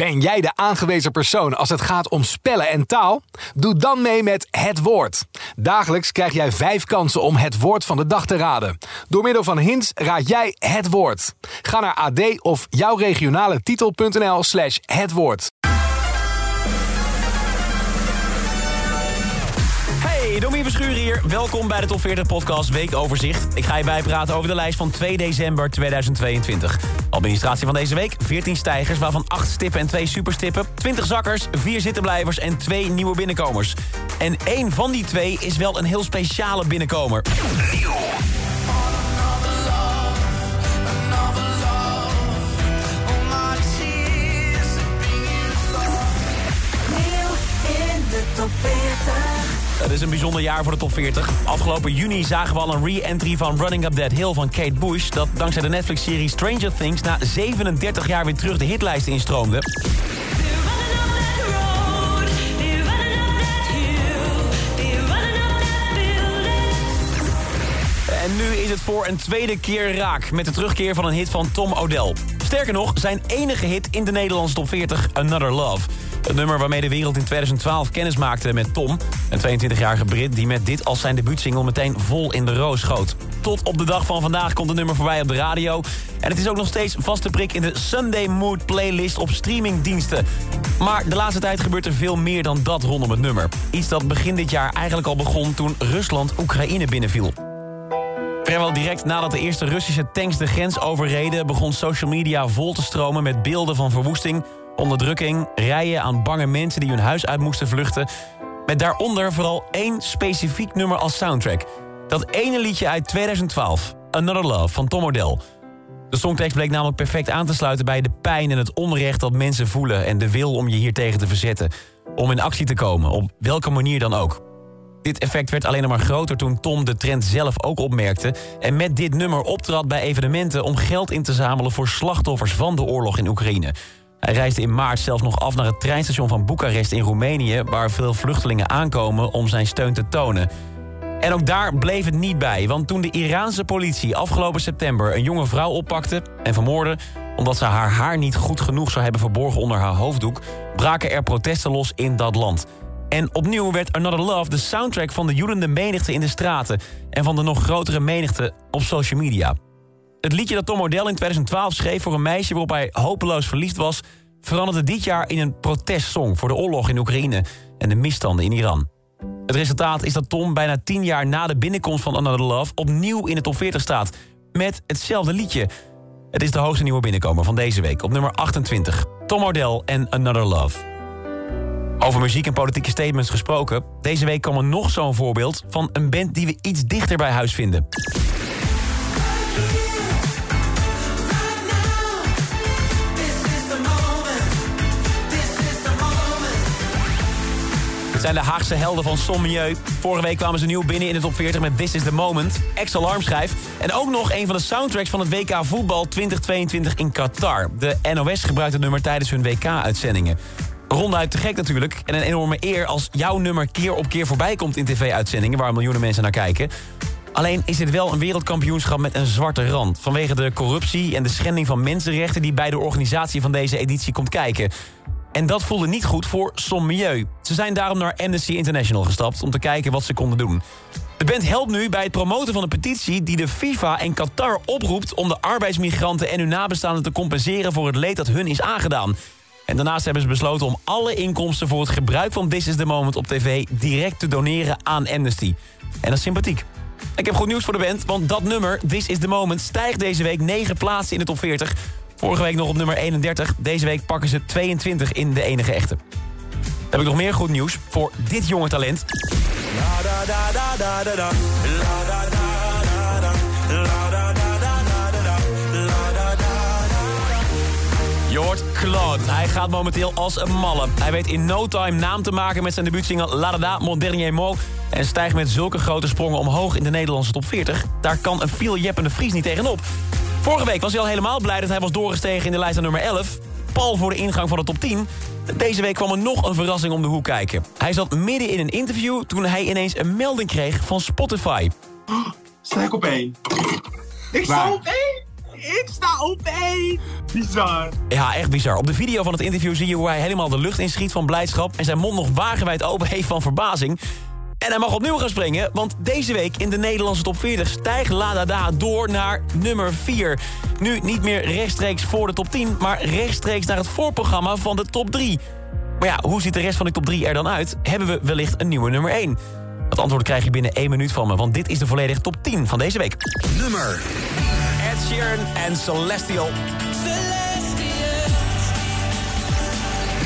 Ben jij de aangewezen persoon als het gaat om spellen en taal? Doe dan mee met Het Woord. Dagelijks krijg jij vijf kansen om het woord van de dag te raden. Door middel van hints raad jij het woord. Ga naar ad of jouw regionale titel.nl slash het woord. Domien Verschuren hier. Welkom bij de Top 40 Podcast Weekoverzicht. Ik ga je bijpraten over de lijst van 2 december 2022. Administratie van deze week, 14 stijgers, waarvan 8 stippen en 2 superstippen. 20 zakkers, 4 zittenblijvers en 2 nieuwe binnenkomers. En één van die twee is wel een heel speciale binnenkomer. Het is een bijzonder jaar voor de top 40. Afgelopen juni zagen we al een re-entry van Running Up That Hill van Kate Bush... dat dankzij de Netflix-serie Stranger Things... na 37 jaar weer terug de hitlijst instroomde. En nu is het voor een tweede keer raak... met de terugkeer van een hit van Tom Odell. Sterker nog, zijn enige hit in de Nederlandse top 40, Another Love... Het nummer waarmee de wereld in 2012 kennis maakte met Tom. Een 22-jarige Brit die met dit als zijn debuutsingle meteen vol in de roos schoot. Tot op de dag van vandaag komt het nummer voorbij op de radio. En het is ook nog steeds vaste prik in de Sunday Mood playlist op streamingdiensten. Maar de laatste tijd gebeurt er veel meer dan dat rondom het nummer. Iets dat begin dit jaar eigenlijk al begon toen Rusland Oekraïne binnenviel. Vrijwel direct nadat de eerste Russische tanks de grens overreden... begon social media vol te stromen met beelden van verwoesting onderdrukking, rijen aan bange mensen die hun huis uit moesten vluchten. Met daaronder vooral één specifiek nummer als soundtrack. Dat ene liedje uit 2012, Another Love van Tom Odell. De songtekst bleek namelijk perfect aan te sluiten bij de pijn en het onrecht dat mensen voelen... en de wil om je hier tegen te verzetten. Om in actie te komen, op welke manier dan ook. Dit effect werd alleen maar groter toen Tom de trend zelf ook opmerkte... en met dit nummer optrad bij evenementen om geld in te zamelen... voor slachtoffers van de oorlog in Oekraïne. Hij reisde in maart zelfs nog af naar het treinstation van Boekarest in Roemenië... waar veel vluchtelingen aankomen om zijn steun te tonen. En ook daar bleef het niet bij, want toen de Iraanse politie afgelopen september... een jonge vrouw oppakte en vermoordde... omdat ze haar haar niet goed genoeg zou hebben verborgen onder haar hoofddoek... braken er protesten los in dat land. En opnieuw werd Another Love de soundtrack van de joelende menigte in de straten... en van de nog grotere menigte op social media. Het liedje dat Tom Odell in 2012 schreef voor een meisje waarop hij hopeloos verliefd was... veranderde dit jaar in een protestsong voor de oorlog in Oekraïne en de misstanden in Iran. Het resultaat is dat Tom bijna tien jaar na de binnenkomst van Another Love... opnieuw in de top 40 staat, met hetzelfde liedje. Het is de hoogste nieuwe binnenkomer van deze week, op nummer 28. Tom Odell en Another Love. Over muziek en politieke statements gesproken... deze week kwam er nog zo'n voorbeeld van een band die we iets dichter bij huis vinden. Zijn de Haagse helden van Sommieu. Vorige week kwamen ze nieuw binnen in de top 40 met This is the Moment. Ex-alarmschijf. En ook nog een van de soundtracks van het WK voetbal 2022 in Qatar. De NOS gebruikt het nummer tijdens hun WK-uitzendingen. Ronduit te gek natuurlijk. En een enorme eer als jouw nummer keer op keer voorbij komt in tv-uitzendingen... waar miljoenen mensen naar kijken. Alleen is dit wel een wereldkampioenschap met een zwarte rand... vanwege de corruptie en de schending van mensenrechten... die bij de organisatie van deze editie komt kijken. En dat voelde niet goed voor Sommieu. Ze zijn daarom naar Amnesty International gestapt om te kijken wat ze konden doen. De band helpt nu bij het promoten van een petitie die de FIFA en Qatar oproept... om de arbeidsmigranten en hun nabestaanden te compenseren voor het leed dat hun is aangedaan. En daarnaast hebben ze besloten om alle inkomsten voor het gebruik van This is the Moment op tv... direct te doneren aan Amnesty. En dat is sympathiek. Ik heb goed nieuws voor de band, want dat nummer, This is the Moment... stijgt deze week 9 plaatsen in de top 40... Vorige week nog op nummer 31. Deze week pakken ze 22 in de enige echte. Heb ik nog meer goed nieuws voor dit jonge talent. Je hoort. Hij gaat momenteel als een malle. Hij weet in no time naam te maken met zijn debuutsingle La Da Da Mon Dernier Mot... en stijgt met zulke grote sprongen omhoog in de Nederlandse top 40. Daar kan een veel jeppende Vries niet tegenop. Vorige week was hij al helemaal blij dat hij was doorgestegen in de lijst aan nummer 11. Pal voor de ingang van de top 10. Deze week kwam er nog een verrassing om de hoek kijken. Hij zat midden in een interview toen hij ineens een melding kreeg van Spotify. Sta ik op één? Ik sta op één? Ik sta op één. Bizar. Ja, echt bizar. Op de video van het interview zie je hoe hij helemaal de lucht inschiet van blijdschap... en zijn mond nog wagenwijd open heeft van verbazing. En hij mag opnieuw gaan springen, want deze week in de Nederlandse top 40... stijgt La Dada door naar nummer 4. Nu niet meer rechtstreeks voor de top 10... maar rechtstreeks naar het voorprogramma van de top 3. Maar ja, hoe ziet de rest van de top 3 er dan uit? Hebben we wellicht een nieuwe nummer 1? Dat antwoord krijg je binnen één minuut van me, want dit is de volledige top 10 van deze week. Nummer Ed Sheeran en Celestial.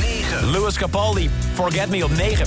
9. Louis Capaldi, Forget Me op 9.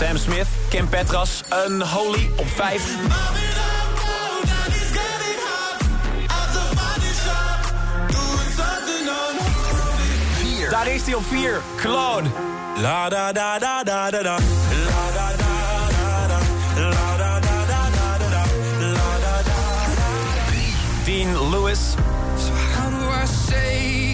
Sam Smith, Kim Petras, Unholy op 5. Daar is hij op 4, Claude. La da da da da da da. La da da da da. La da da da da da da. La da da. Dean Lewis. How do I say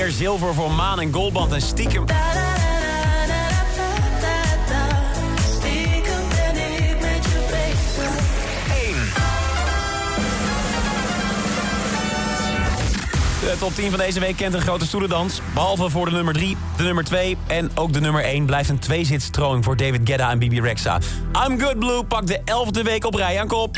Weer zilver voor Maan en Goldband en stiekem. Stiekem ben ik met je bezig. 1. De top 10 van deze week kent een grote stoelendans. Behalve voor de nummer 3, de nummer 2 en ook de nummer 1... blijft een tweezitstroon voor David Guetta en Bibi Rexa. I'm Good Blue pakt de 11e week op rij aan kop.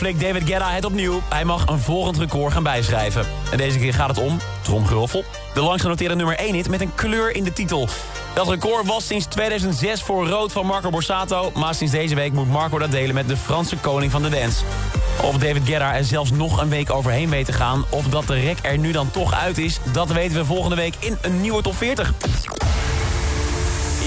Flikt David Guetta het opnieuw. Hij mag een volgend record gaan bijschrijven. En deze keer gaat het om, tromgeroffel, de langs genoteerde nummer 1 hit met een kleur in de titel. Dat record was sinds 2006 voor rood van Marco Borsato... maar sinds deze week moet Marco dat delen met de Franse koning van de dance. Of David Guetta er zelfs nog een week overheen weet te gaan... of dat de rek er nu dan toch uit is... dat weten we volgende week in een nieuwe top 40.